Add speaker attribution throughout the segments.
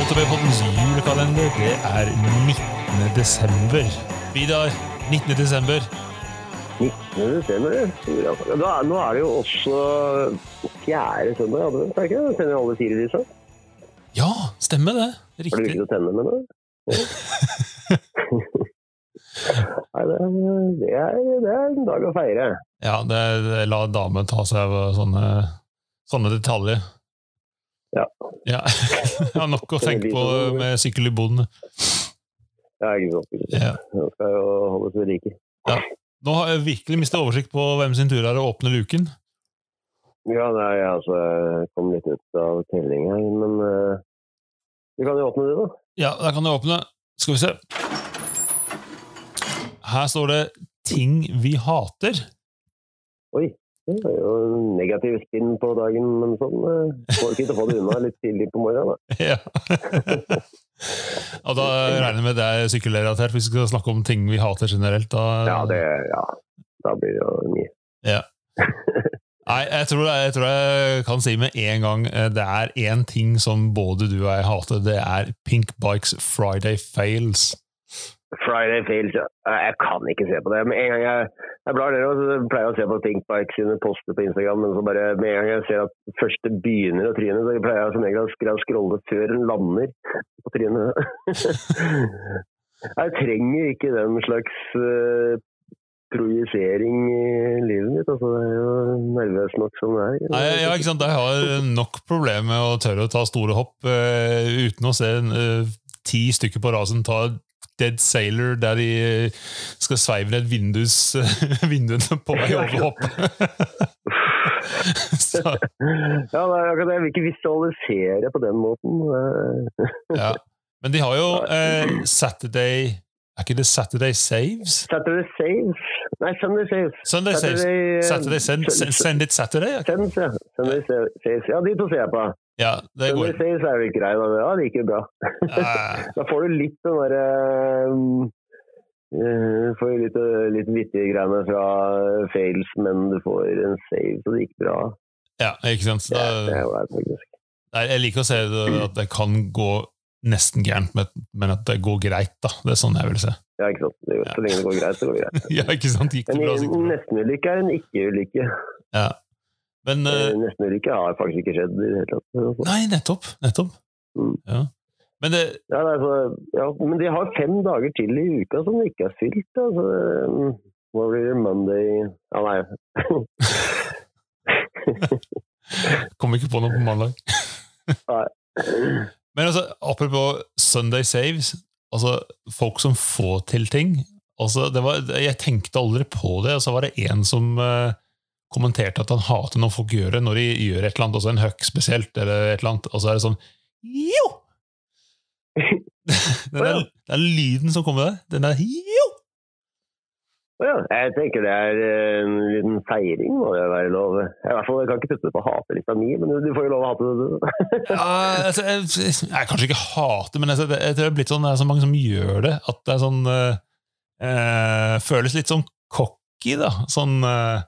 Speaker 1: OTB-poddens julekalender, det er 19. desember. Vidar, 19. desember.
Speaker 2: 19. desember, ja. Da, nå er det jo også fjerde søndag i advent, er det ikke? Tenner alle fire lysa?
Speaker 1: Ja, stemmer det.
Speaker 2: Har du
Speaker 1: Riktig.
Speaker 2: hvilket å tenne med nå? Nei, det, er- det, er, det er en dag å feire.
Speaker 1: Ja, det, det la damen ta seg av sånne, sånne detaljer.
Speaker 2: Ja.
Speaker 1: Ja. Nok å tenke på med sykkel i boden.
Speaker 2: Ja, ikke sant.
Speaker 1: Ja.
Speaker 2: Nå skal jo holdes ved like.
Speaker 1: Nå har jeg virkelig mistet oversikt på hvem sin tur er å åpne luken.
Speaker 2: Ja, nei, altså, jeg kom litt ut av telling her, men uh, vi kan jo åpne det, da.
Speaker 1: Ja, der kan du åpne. Skal vi se. Her står det 'ting vi hater'.
Speaker 2: Oi, det er jo negativ spinn på dagen, men sånn uh, får ikke til å få det unna litt tidlig på morgenen. Da.
Speaker 1: Ja. Og da regner jeg med det er sykkelrelatert, hvis vi skal snakke om ting vi hater generelt. Da,
Speaker 2: Ja, det, ja, da blir det jo mye.
Speaker 1: Nei, jeg tror, jeg tror jeg kan si med en gang eh, det er én ting som både du og jeg hater. Det er Pink Bikes Friday Fails.
Speaker 2: Friday fails. Jeg kan ikke se på det. Med en gang jeg, jeg blar ned så pleier jeg å se på Pinkbike sine poster på Instagram, men så bare med en gang jeg ser at første begynner å tryne, så pleier jeg som regel å skrolle scrolle før den lander på trynet. jeg trenger ikke den slags uh, projisering i livet mitt. Altså, det er jo nervøs nok som det er.
Speaker 1: Nei, ja, ikke sant? Jeg har nok problemer med å tørre å ta store hopp uh, uten å se uh, ti stykker på rasen ta Dead Sailor der de eh, skal sveive ned vindus, vinduene på vei over hoppet.
Speaker 2: Ja, det. Jeg vil ikke visualisere på den måten. Eh,
Speaker 1: ja. Men de har jo eh, Saturday Er ikke det Saturday Saves?
Speaker 2: Saturday Saves. Nei, Sunday Saves.
Speaker 1: Sunday Saves.
Speaker 2: eh,
Speaker 1: Saturday send, send, send it Saturday?
Speaker 2: Send, ja. Sunday Saves. Ja, de to ser jeg på.
Speaker 1: Ja, det
Speaker 2: går.
Speaker 1: går.
Speaker 2: Sales er jo grei. Da. Ja, det gikk jo bra.
Speaker 1: Eh,
Speaker 2: Da får du litt den derre uh, Får litt, eh, litt vittige greiene fra fails, men du får en save, så det gikk bra.
Speaker 1: ja, ikke sant? Så
Speaker 2: Det, jo det,
Speaker 1: nei, jeg liker å se det, at det kan gå nesten gærent, men- at det går greit. da. Det er sånn jeg vil se.
Speaker 2: Ja, ikke sant. Det,
Speaker 1: Ja.
Speaker 2: så lenge det går greit, så går det greit.
Speaker 1: Ja, ikke sant? Gikk det bra, så gikk det bra.
Speaker 2: nesten-ulykke er en ikke-ulykke.
Speaker 1: Ja. Men uh,
Speaker 2: Eh, Nesten-ulykke har faktisk ikke skjedd i det hele tatt.
Speaker 1: Nei, nettopp. nettopp.
Speaker 2: Mm.
Speaker 1: Ja. Men det,
Speaker 2: Ja, det er så, ja, men de har fem dager til i uka som ikke er fylt. Altså, hva blir det? Monday Ja, nei.
Speaker 1: kom ikke på noe på mandag.
Speaker 2: Nei.
Speaker 1: Men altså, apropos Sunday Saves, altså folk som får til ting altså, det var, Jeg tenkte aldri på det, og så var det en som eh, kommenterte at han hater når folk gjør det, når de gjør et eller annet, også en høkk spesielt, eller et eller annet, og så er det sånn Jo! Den der, den lyden som kommer der, den der jo!
Speaker 2: Ja, jeg tenker det er eh, en liten feiring, må det være lov. I hvert fall, Jeg kan ikke putte det på hatelista mi, men du får jo lov å hate det.
Speaker 1: Ja, altså, jeg, jeg kanskje ikke hate, men jeg, jeg, jeg tror det er blitt sånn, det er så mange som gjør det, at det er sånn eh, Føles litt sånn cocky, da. Sånn eh,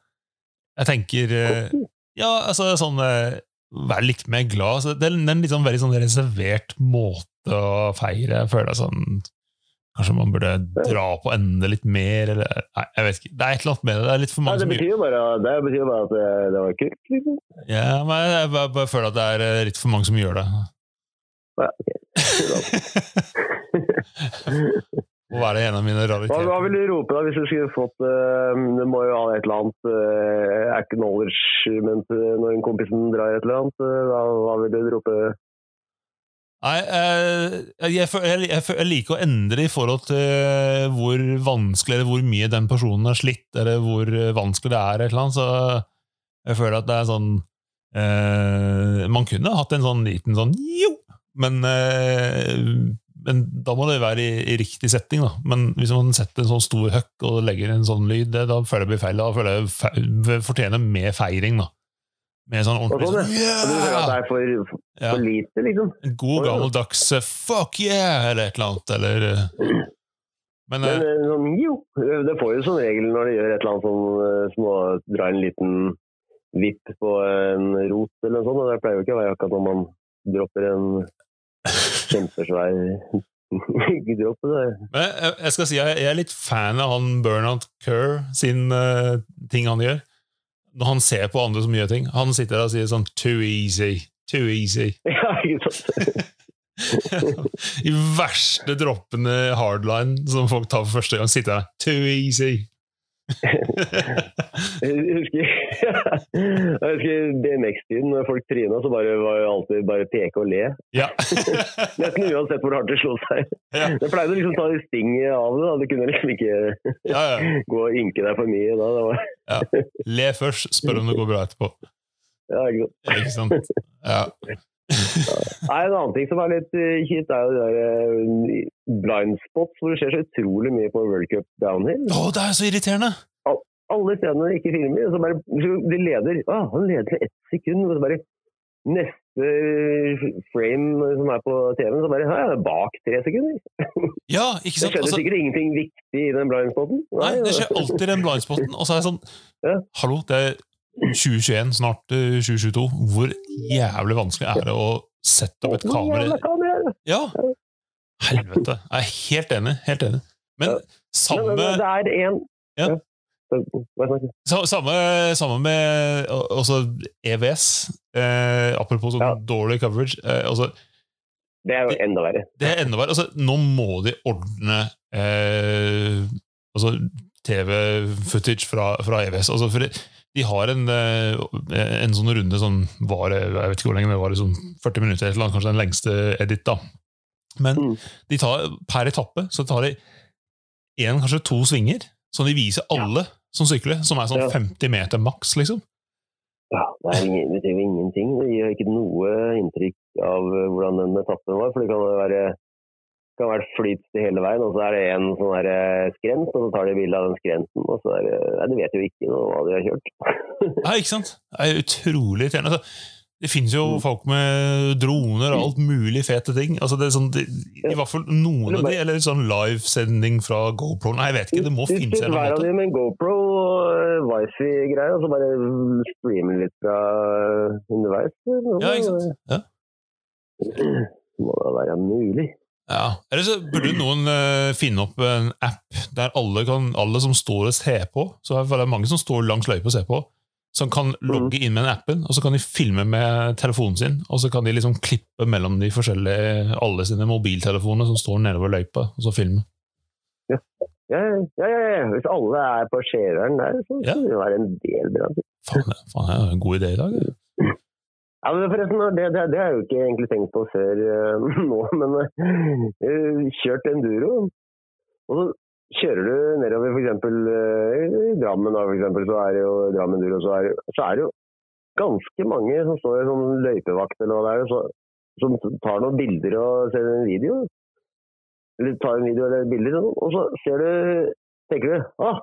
Speaker 1: Jeg tenker eh, Ja, altså sånn Vær litt mer glad. Så det er en sånn veldig sånn reservert måte å feire. Jeg føler sånn Kanskje man burde dra på enda litt mer, eller Nei, jeg vet ikke. Det er et eller annet med det. Det er litt for
Speaker 2: Nei,
Speaker 1: mange
Speaker 2: det
Speaker 1: som gjør
Speaker 2: betyr bare, det betyr bare at det, det var kult. Liksom.
Speaker 1: Ja, men jeg bare, bare føler at det er eh, litt for mange som gjør det.
Speaker 2: Ja, ok.
Speaker 1: Må være en av mine rariteter.
Speaker 2: hva vil du rope da hvis du skulle fått uh, Det må jo ha et eller annet uh, acknowledgement eh, når en kompisen drar et eller annet. Uh, hva, hva vil du rope?
Speaker 1: Nei, jeg, jeg, jeg, jeg liker å endre i forhold til hvor vanskelig eller hvor mye den personen har slitt, eller hvor vanskelig det er. et eller annet, så Jeg føler at det er sånn eh, Man kunne hatt en sånn liten sånn jo, men, eh, men da må det være i, i riktig setting. da. Men hvis man setter en sånn stor høkk og legger en sånn lyd, det, da føler jeg det blir feil. Da føler jeg fe fortjener mer feiring. da. Med sånn ordentlig
Speaker 2: sånn. Du at det er for,
Speaker 1: Ja.
Speaker 2: for lite, liksom?
Speaker 1: En god gammeldags eh, 'fuck yeah' eller et eller annet. Eller, eh. men
Speaker 2: Men
Speaker 1: eh,
Speaker 2: eh, sånn, jo, det får jo som regel når det gjør et eller annet sånn små Drar en liten vipp på en rot eller noe sånt. Og det pleier jo ikke å være akkurat når man dropper en kjempesvær det.
Speaker 1: Men jeg, jeg skal si jeg, jeg er litt fan av han Bernard Kerr sin uh, ting han gjør. Når han ser på andre som gjør ting. Han sitter der og sier sånn 'too easy', 'too easy'.
Speaker 2: Ja, ikke sant?
Speaker 1: De verste droppene hardline som folk tar for første gang, sitter der 'too easy'.
Speaker 2: Jeg husker, jeg husker BMX-tiden, når folk tryna, så bare var det alltid bare peke og le.
Speaker 1: Ja.
Speaker 2: Nesten uansett hvor hardt det slo seg.
Speaker 1: Ja.
Speaker 2: Det pleide å liksom ta sting av det. da. Du kunne liksom ikke
Speaker 1: ja, ja.
Speaker 2: gå og ynke deg for mye da. Det var,
Speaker 1: ja. Le først, spør om det går bra etterpå.
Speaker 2: ja, ikke sant?
Speaker 1: Ikke sant? Ja.
Speaker 2: Nei, En annen ting som er litt eh, kjipt, er jo de der eh, blind spots, hvor det skjer så utrolig mye på World Cup downhill.
Speaker 1: Å, det er så irriterende!
Speaker 2: Alle stedene ikke filmer, så bare de leder Å, Han leder til ett sekund, og så bare Neste frame som er på TV-en, så bare ja, bak tre sekunder.
Speaker 1: Ja, ikke sant?
Speaker 2: Det skjedde
Speaker 1: Altså,
Speaker 2: sikkert ingenting viktig i den blind spoten.
Speaker 1: nei, det skjer alltid den blindspoten. Og så er jeg sånn
Speaker 2: Ja.
Speaker 1: Hallo, det er 2021, snart eh, 2022. Hvor jævlig vanskelig er det å sette opp et kamera? Ja! Helvete. Jeg er helt enig. Helt enig. Men samme Ja. Samme, samme med også EVS. Eh, apropos sånn
Speaker 2: Ja.
Speaker 1: dårlig coverage. Eh, altså,
Speaker 2: Det er jo enda verre.
Speaker 1: det er enda verre. Altså, nå må de ordne eh, altså, TV-footage fra, fra EVS. Altså, for det, de har en, eh, en sånn runde som var jeg vet ikke hvor lenge, men det var liksom 40 minutter, eller noe, kanskje den lengste edit. da. Men
Speaker 2: Mm.
Speaker 1: de tar, per etappe så tar de én, kanskje to svinger, som de viser alle som sykler, som er sånn
Speaker 2: Ja.
Speaker 1: 50 meter maks, liksom.
Speaker 2: Ja, det, ingen, det betyr ingenting. Det gir ikke noe inntrykk av eh, hvordan den etappen var. For det kan være kan være flytst hele veien, og så er det en sånn eh, skrens, og så tar de bilde av den skrensen. og så er det, nei, Du vet jo ikke noe hva de har kjørt.
Speaker 1: Nei, ikke sant? Det er utrolig irriterende. Altså, det finnes jo
Speaker 2: Mm.
Speaker 1: folk med droner og alt mulig fete ting. Altså, det er sånn, det, I hvert fall noen av de, eller sånn livesending fra GoPro. Nei, jeg vet ikke, det må finnes en
Speaker 2: hver
Speaker 1: eller
Speaker 2: av
Speaker 1: annen måte.
Speaker 2: dem med en GoPro og eh, wifi-greier, og så bare streamer litt fra underveis.
Speaker 1: Ja, ikke sant? Ja.
Speaker 2: Må da være mulig.
Speaker 1: Ja. Eller så burde noen uh, finne opp en app der alle, kan, alle som står og ser på, så er det mange som står langs løypa og ser på, som kan logge inn med den appen, og så kan de filme med telefonen sin, og så kan de liksom klippe mellom de forskjellige, alle sine mobiltelefoner som står nedover løypa, og så filme.
Speaker 2: Ja, ja, ja, ja. Hvis alle er på skjæreren der, så
Speaker 1: Ja.
Speaker 2: det være en del bra.
Speaker 1: Faen, det er en god idé i dag. ja.
Speaker 2: Ja, forresten, det, det, det har jeg jo ikke egentlig tenkt på før uh, nå, men uh, kjørt enduro. Og så kjører du nedover f.eks. Uh, i Drammen, da, for eksempel, så er det jo Drammen enduro, så er, det- så er det jo ganske mange som står i sånn løypevakt eller hva det er, så, som tar noen bilder og ser en video. Eller tar en video eller bilder, sånn, og så ser du, tenker du, ah,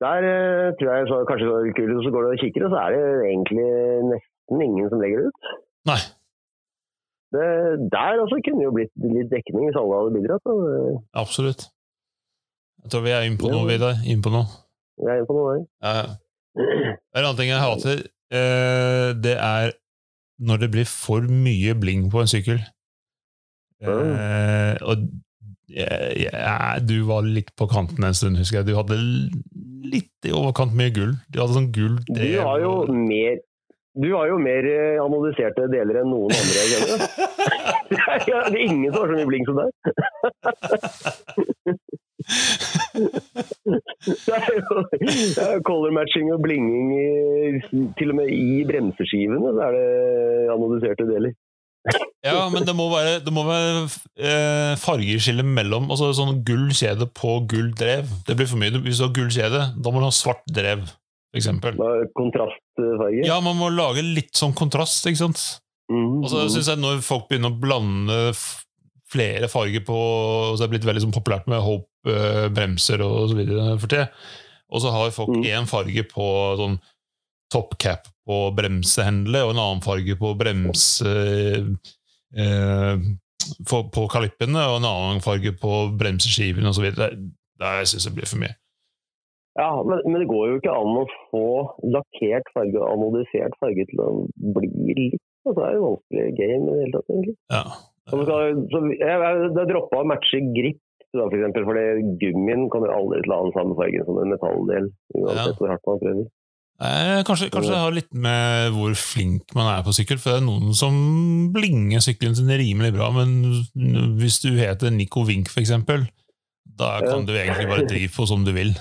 Speaker 2: der uh, tror jeg så, kanskje så kult, og så går du og kikker, og så er det egentlig nesten ingen som legger det ut.
Speaker 1: Nei.
Speaker 2: Det, der også kunne jo blitt litt dekning hvis alle hadde bidratt. da.
Speaker 1: Absolutt. Jeg tror vi er inne på
Speaker 2: Ja.
Speaker 1: noe, Vidar. Inne på noe.
Speaker 2: Vi er inne på noe.
Speaker 1: Ja. En annen ting jeg hater, eh, det er når det blir for mye bling på en sykkel. Mm. og jeg, du var litt på kanten en stund, husker jeg. Du hadde litt i overkant mye gull. Du hadde sånn gull
Speaker 2: Du har jo mer du har jo mer eh, analyserte deler enn noen andre jeg kjenner. Det er ingen som har så mye blink som deg. Det er jo det er color matching og blinging i, til og med i bremseskivene. Så er det analyserte deler.
Speaker 1: Ja, men det må være, det må være eh, fargeskille mellom altså sånn gull kjede på gull drev. Det blir for mye. Hvis du har gull kjede, da må du ha svart drev, for eksempel.
Speaker 2: Er Kontrastfarge.
Speaker 1: Ja, man må lage litt sånn kontrast, ikke sant?
Speaker 2: Mhm.
Speaker 1: Og så synes jeg når folk begynner å blande flere farger på så er det blitt veldig sånn populært med Hope-bremser og så videre for tida. Og så har folk
Speaker 2: Mm.
Speaker 1: én farge på sånn topcap på bremsehendlet, og en annen farge på bremse eh, for, på kalippene, og en annen farge på bremseskivene osv. Det syns jeg blir for mye.
Speaker 2: Ja, men, men det går jo ikke an å få lakkert farge og anodisert farge til å bli litt altså, Det er jo vanskelig game i det hele tatt. egentlig.
Speaker 1: Ja.
Speaker 2: Så skal, så jeg, jeg, jeg droppa å matche grip, da, for eksempel, fordi gummien jo aldri ha den samme fargen som en metalldel. Uansett
Speaker 1: Ja.
Speaker 2: hvor hardt man prøver.
Speaker 1: Eh, kanskje, kanskje det har litt med hvor flink man er på sykkel. For det er noen som blinger sykkelen sin rimelig bra, men hvis du heter Nico Wink, eksempel, da kan du egentlig bare drive på som du vil.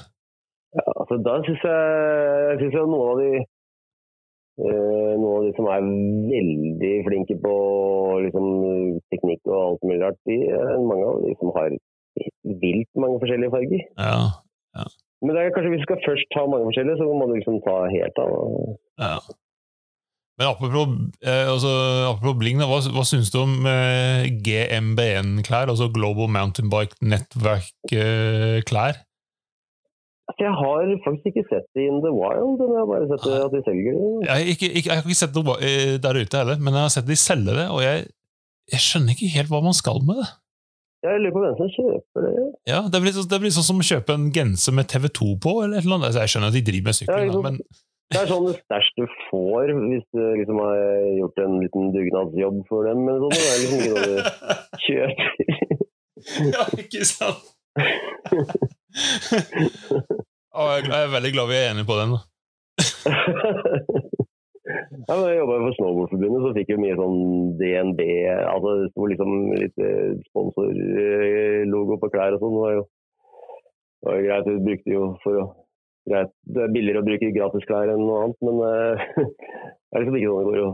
Speaker 2: Ja, altså, da syns jeg, synes jeg noen av de eh, noen av de som er veldig flinke på liksom, teknikk og alt mulig rart, de er mange av de som har vilt mange forskjellige farger.
Speaker 1: Ja,
Speaker 2: Men det er kanskje hvis du skal først ta mange forskjellige, så må du liksom ta helt av.
Speaker 1: ja. Men apropos, eh, altså, apropos bling, da, hva, hva syns du om eh, GMBN-klær, altså Global Mountain Bike Network-klær?
Speaker 2: Altså, jeg har faktisk ikke sett det in the wild, men jeg har bare sett det at de selger det.
Speaker 1: Jeg, har ikke, ikke, jeg har ikke sett det eh, der ute heller, men jeg har sett de selge det, og jeg, jeg skjønner ikke helt hva man skal med det.
Speaker 2: Jeg lurer på hvem som kjøper det.
Speaker 1: Ja, Det blir, så- det blir sånn som å kjøpe en genser med TV2 på, eller et eller annet. Altså, jeg skjønner at de driver med
Speaker 2: Ja, sant.
Speaker 1: men
Speaker 2: Det er sånn stæsj du får hvis du liksom har gjort en liten dugnadsjobb for dem. Men sånn, det er liksom ikke noe du kjøper.
Speaker 1: Ja, ikke sant? Jeg er veldig glad vi er enige på den.
Speaker 2: ja, men jeg jobba for Snowboardforbundet, så fikk jeg mye sånn DNB altså Det sto liksom litt eh, sponsorlogo på klær og sånn. Det var jo det var jo greit, vi brukte jo for å greit, Det er billigere å bruke gratisklær enn noe annet, men eh, det er liksom ikke sånn det går å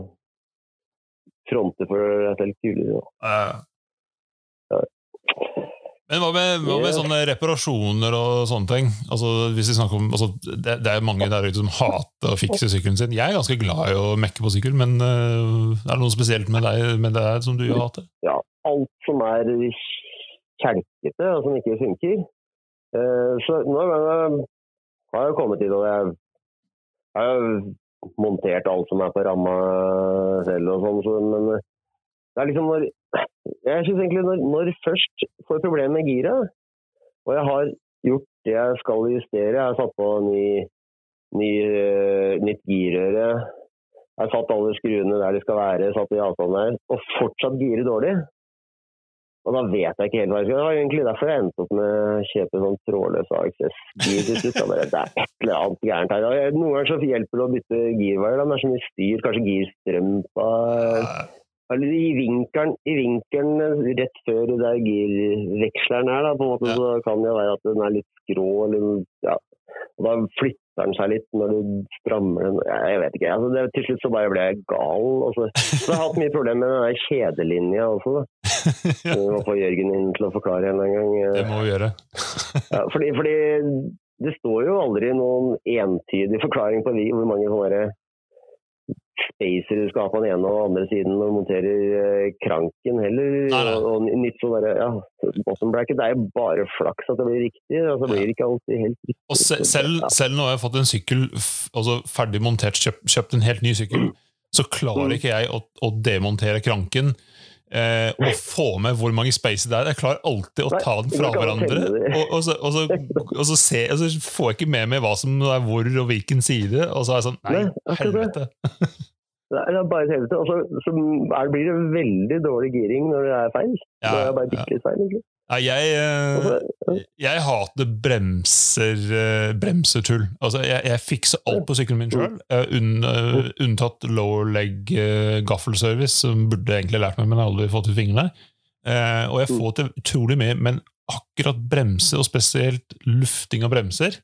Speaker 2: fronte for deg selv kulere. Ja.
Speaker 1: Eh. Men hva med, hva med sånne reparasjoner og sånne ting? Altså, hvis vi snakker om, altså, det, det er mange der ute som hater å fikse sykkelen sin. Jeg er ganske glad i å mekke på sykkel, men uh, er det noe spesielt med deg med det her som du hater?
Speaker 2: ja, alt som er kjelkete og som ikke funker. Uh, så nå har jeg- har jeg kommet dit at jeg jeg har montert alt som er på ramma selv og sånn, så, men eh, det er liksom når Jeg syns egentlig når, når først får problemer med giret, og jeg har gjort det jeg skal justere, jeg har satt på ny, ny, eh, nytt girøre, jeg har satt alle skruene der de skal være, satt i avstand der, og fortsatt girer dårlig. Og da vet jeg ikke helt hva jeg skal gjøre. Det var egentlig derfor jeg endte opp med å kjøpe sånn trådløs AXS-gir til slutt. Det er et eller annet gærent her. Noen ganger så hjelper det å bytte girveier. Det er så mye styr. Kanskje girstrømpa i vinkelen, i vinkelen eh, rett før der girveksleren er, da, på en måte,
Speaker 1: Ja.
Speaker 2: så kan det være at den er litt skrå. Eller, ja. Og da flytter den seg litt når du strammer den. Jeg vet ikke. Altså, det, til slutt så bare ble jeg gal. Og så, så jeg har hatt mye problemer med den der kjedelinja også. da.
Speaker 1: ja,
Speaker 2: Vi må få Jørgen inn til å forklare en gang.
Speaker 1: det må vi gjøre.
Speaker 2: Ja, fordi, fordi det står jo aldri noen entydig forklaring på hvor mange sånne der spacer du skal ha på den ene og den andre siden når du monterer eh, kranken heller.
Speaker 1: Nei, nei.
Speaker 2: Og, nytt sånn derre ja. Det er jo bare flaks at det blir riktig. Altså, det blir ikke alltid helt riktig.
Speaker 1: Og se, selv, selv når jeg har fått en sykkel altså ferdig montert, kjøpt, kjøpt en helt ny sykkel, så klarer
Speaker 2: Mm.
Speaker 1: ikke jeg å, å demontere kranken eh, og få med hvor mange spacer det er. Jeg klarer alltid å ta den fra hverandre, og, og, så, og, så, og, så se, og så får jeg ikke med meg hva som er hvor og hvilken side, og så er jeg sånn Nei, helvete.
Speaker 2: Er bare et helvete. Og så så blir det veldig dårlig giring når det er feil.
Speaker 1: Ja,
Speaker 2: det er bare
Speaker 1: ja.
Speaker 2: bitte litt feil, egentlig.
Speaker 1: Nei, jeg, eh, jeg hater bremser, eh, bremsetull. Altså, jeg, jeg fikser alt på sykkelen min sjøl, unntatt lower leg eh, gaffelservice, som burde egentlig lært meg, men aldri fått ut fingrene. Eh, og jeg får til utrolig mye, men akkurat bremser, og spesielt lufting av bremser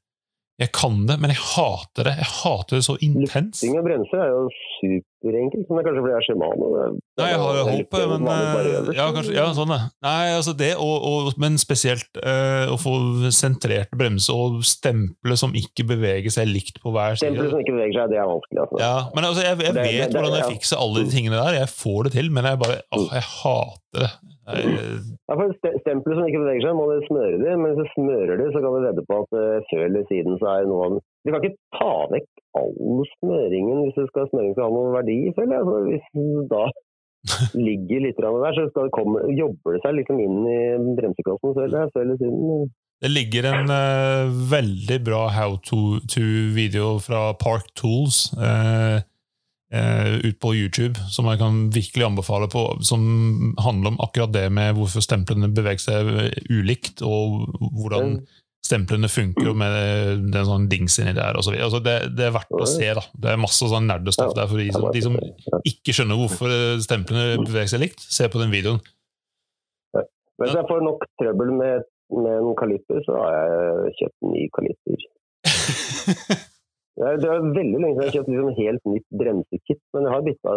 Speaker 1: Jeg kan det, men jeg hater det. Jeg hater det så intenst.
Speaker 2: Lufting og bremser er jo superenkelt, men det er kanskje fordi jeg er er-
Speaker 1: Nei, jeg har jo
Speaker 2: håpet,
Speaker 1: men eh, ja, kanskje, ja, sånn det. Nei, altså det, og, og, men spesielt uh, å få sentrert bremse og stemple som ikke beveger seg likt på hver side.
Speaker 2: Stemple som ikke beveger seg, det er vanskelig. Altså.
Speaker 1: Ja, men altså, jeg, jeg vet
Speaker 2: det- det-
Speaker 1: hvordan jeg fikser alle de tingene der. Jeg får det til, men jeg bare åh, jeg hater det.
Speaker 2: Ja, for ste- Stempelet som ikke beveger seg, må du smøre det, men hvis du smører det, så kan du vedde på at eh, før eller siden så er noe av Du kan ikke ta vekk all smøringen hvis du skal smøring skal ha noen verdi, føler jeg. Altså, hvis da ligger litt der, så skal det komme, jobber det seg liksom inn i bremseklossen, før eller siden.
Speaker 1: det ligger en uh, veldig bra how to-video fra Park Tools eh, ut på YouTube som jeg kan virkelig anbefale, på, som handler om akkurat det med hvorfor stemplene beveger seg ulikt, og hvordan stemplene funker med den sånn dings inni der. Og så videre. altså det, det er verdt å se. da. Det er masse sånn nerdestoff der for de som, de som ikke skjønner hvorfor stemplene beveger seg likt. Se på den videoen.
Speaker 2: Hvis jeg får nok trøbbel med, med en kaliper, så har jeg kjøpt ny kaliper. det er veldig lenge siden jeg har kjøpt liksom helt nytt bremsekit, men jeg har bytta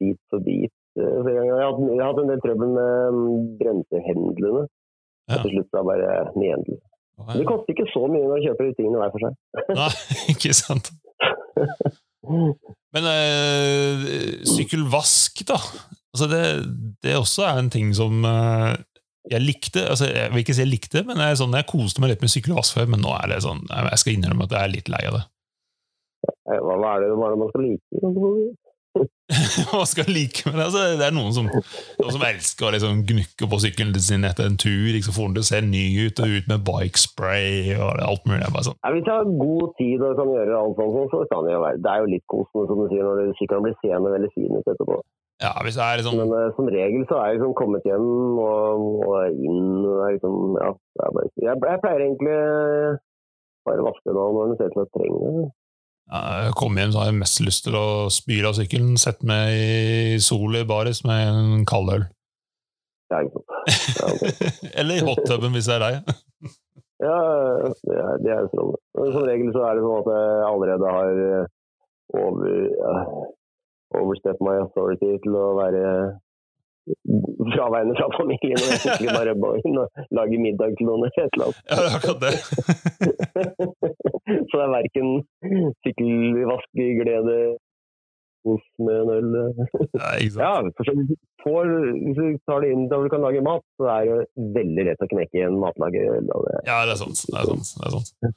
Speaker 2: bit for bit. eh, Jeg har, hatt, jeg har hatt en del trøbbel med mm, bremsehendlene.
Speaker 1: Ja.
Speaker 2: Til slutt da bare nyhendel. Det koster ikke så mye når du kjøper tingene hver for seg.
Speaker 1: Nei, ikke sant. Men øh, sykkelvask, da. Altså det, det også er en ting som øh, jeg likte. altså Jeg vil ikke si jeg likte, men jeg, er sånn, jeg koste meg litt med sykkelvask før. Men nå er det sånn, jeg skal innrømme at jeg er litt lei av det.
Speaker 2: Eh, Hva, hva, er det, hva er det man skal like?
Speaker 1: Hva skal jeg like med det? Altså, det er noen som, noen som elsker å liksom gnukke på sykkelen sin etter en tur. Liksom, får den til å se ny ut, og ut med bike spray og alt mulig. Bare sånn.
Speaker 2: Ja, hvis jeg har god tid og kan gjøre alt sånt, så kan det jo være Det er jo litt kosende, som du sier, når sykkelen blir seende veldig fin ut etterpå.
Speaker 1: Ja, hvis det er liksom
Speaker 2: Men uh, som regel så er jeg liksom kommet hjem og, og inn og er liksom, ja, er bare, jeg, jeg pleier egentlig bare å vaske det nå når den ser ut til å trenger det.
Speaker 1: Jeg kommer hjem så har jeg mest lyst til å spyle av sykkelen, sette meg i sol i baris med en kald øl.
Speaker 2: Ja, ikke sant.
Speaker 1: Eller i hottuben, hvis det er deg.
Speaker 2: Ja, det er, det er strålende. Som regel så er det sånn at jeg allerede har eh, over, ja, overstep my authority til å være fraværende fra familien og jeg skikkelig bare inn og lage middag til noen eller et eller annet.
Speaker 1: Ja, det er akkurat det.
Speaker 2: Så det er verken sykkelvaskeglede hos med en øl.
Speaker 1: Ja, ikke sant?
Speaker 2: Ja, for så får, hvis du tar det inn da du kan lage mat, så er det veldig lett å knekke en matlagerøl.
Speaker 1: Ja, det er sant. Det er sant. Det er sant.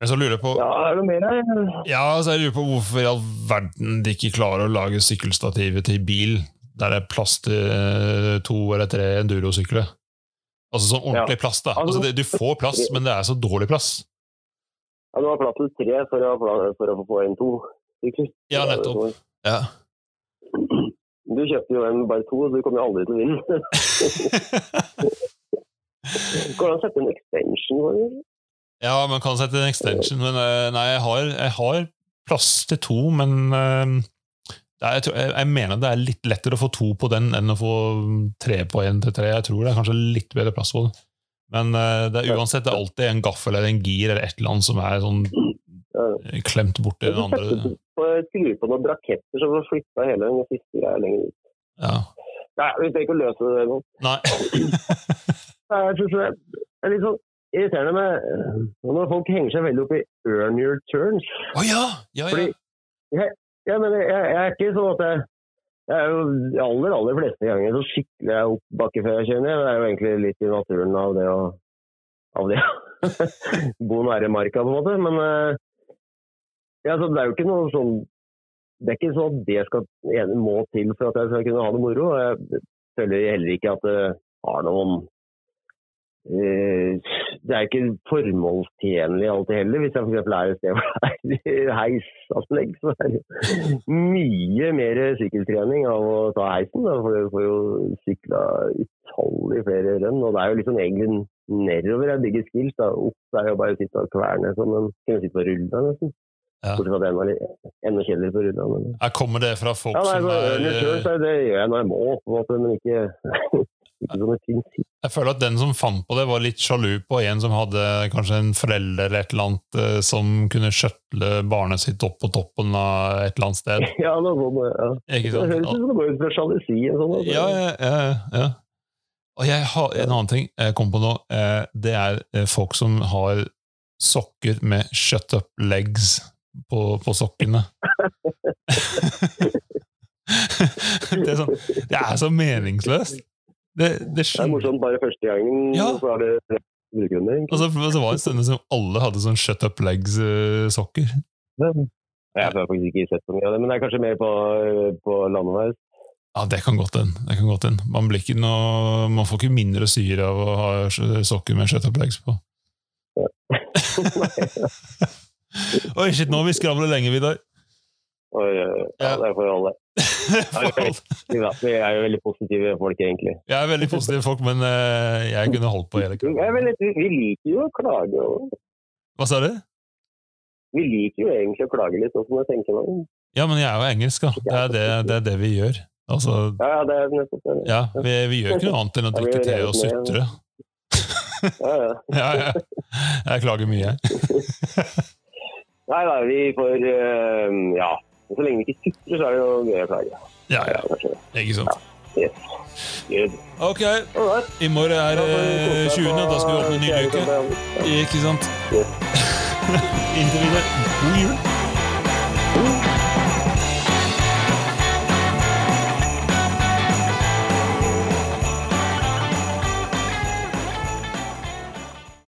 Speaker 1: Men så lurer jeg på
Speaker 2: Ja, er det mer her?
Speaker 1: Ja, så jeg lurer på hvorfor i all verden de ikke klarer å lage sykkelstativet til bil der det er plass til eh, to eller tre endurosykler. Altså sånn ordentlig plass, da. Altså, det, du får plass, men det er så dårlig plass.
Speaker 2: Ja, du har plass til tre for å, for å få inn to sykler.
Speaker 1: Ja, nettopp. Ja.
Speaker 2: Du kjøpte jo en bare to, så du kommer jo aldri til å vinne. Går det an å sette en extension? på det?
Speaker 1: ja, man kan sette en extension, men eh, nei, jeg har, jeg har plass til to, men eh, er, jeg, tror, jeg, jeg mener det er litt lettere å få to på den enn å få tre på en til tre. Jeg tror det er kanskje litt bedre plass på det. Men uh, det er uansett det er alltid en gaffel eller en gir eller et eller annet som er sånn
Speaker 2: Ja.
Speaker 1: klemt borti
Speaker 2: Du
Speaker 1: den andre.
Speaker 2: skru på noen braketter så du får flytta hele den siste greia lenger ut.
Speaker 1: Ja.
Speaker 2: Nei, vi trenger ikke å løse det nå.
Speaker 1: Nei.
Speaker 2: Nei, Jeg synes det er litt sånn irriterende med når folk henger seg veldig opp i 'earn your turns'.
Speaker 1: Å ja! Ja, ja.
Speaker 2: Fordi Ja, men jeg, jeg er ikke sånn at jeg, jeg er jo aller, aller fleste ganger så sykler jeg opp bakke før jeg kjenner. Det er jo egentlig litt i naturen av det å av det. bo nære marka, på en måte. Men eh, ja, så det er jo ikke noe sånn Det er ikke sånn at det skal, må til for at jeg skal kunne ha det moro. Jeg føler heller ikke at det har noen det er ikke formålstjenlig alltid heller. Hvis jeg f.eks. er et sted hvor det er heisanlegg, så er det mye mer sykkeltrening av å ta heisen. Da, for du får jo sykla utallig flere renn. Og det er jo liksom egentlig nedover jeg bygger skills. Da. Opp er jo bare å sitte og kverne som en kunne sitte på rulla nesten.
Speaker 1: Ja.
Speaker 2: Bortsett fra den var enda kjedeligere på rulla. Men...
Speaker 1: Kommer det fra folk
Speaker 2: Ja, nei,
Speaker 1: som er eh,
Speaker 2: det gjør jeg når jeg må, på en måte, men ikke,
Speaker 1: Jeg føler at den som fant på det, var litt sjalu på en som hadde kanskje en forelder eller et eller annet eh, som kunne skjøtle barnet sitt opp på toppen av et eller annet sted.
Speaker 2: Ja, det, sånn, Ja.
Speaker 1: Ikke
Speaker 2: Det
Speaker 1: sant?
Speaker 2: høres ut som det ut fra sjalusi. sånn. altså.
Speaker 1: Ja, ja, ja, ja. Og jeg har en annen ting jeg kom på nå. eh, Det er eh, folk som har sokker med shut up legs på, på sokkene. det, er sånn, det er så meningsløst. Det, det
Speaker 2: Det er morsomt bare første gangen,
Speaker 1: Ja.
Speaker 2: så er det.
Speaker 1: Og så, så var det en stund som alle hadde sånn shut up legs-sokker.
Speaker 2: Jeg har faktisk ikke sett så mye av det, men det er kanskje mer på, på landeveis.
Speaker 1: Ja, det kan godt hende. Man, blir ikke noe, man får ikke mindre syre av å ha sokker med shut up legs på. Oi, shit, nå har vi skravlet lenge, Vidar.
Speaker 2: Og, øh, ja,
Speaker 1: Ja.
Speaker 2: det er for alle. Vi er jo veldig positive folk, egentlig.
Speaker 1: Jeg er veldig positive folk, men eh, jeg kunne holdt på hele kvelden.
Speaker 2: vi liker jo å klage. Og,
Speaker 1: Hva sa du?
Speaker 2: vi liker jo egentlig å klage litt, sånn som jeg tenker meg.
Speaker 1: Ja, men jeg er jo engelsk, da. Det er det, det, er det vi gjør. Altså,
Speaker 2: Ja, ja, det er nettopp det.
Speaker 1: ja, vi, vi gjør ikke noe annet enn å drikke te og sutre.
Speaker 2: Ja, ja.
Speaker 1: Ja, ja. Jeg klager mye.
Speaker 2: Nei da, vi får øh, Ja. Så lenge vi ikke sutrer, så er det jo gøy å klage.
Speaker 1: Ja, ja. Ikke sant.
Speaker 2: Yes. Good.
Speaker 1: Ok, i morgen er
Speaker 2: vi
Speaker 1: eh,
Speaker 2: kose oss
Speaker 1: 20. Da skal vi åpne en ny uke. Ikke sant? Inntil videre. God jul!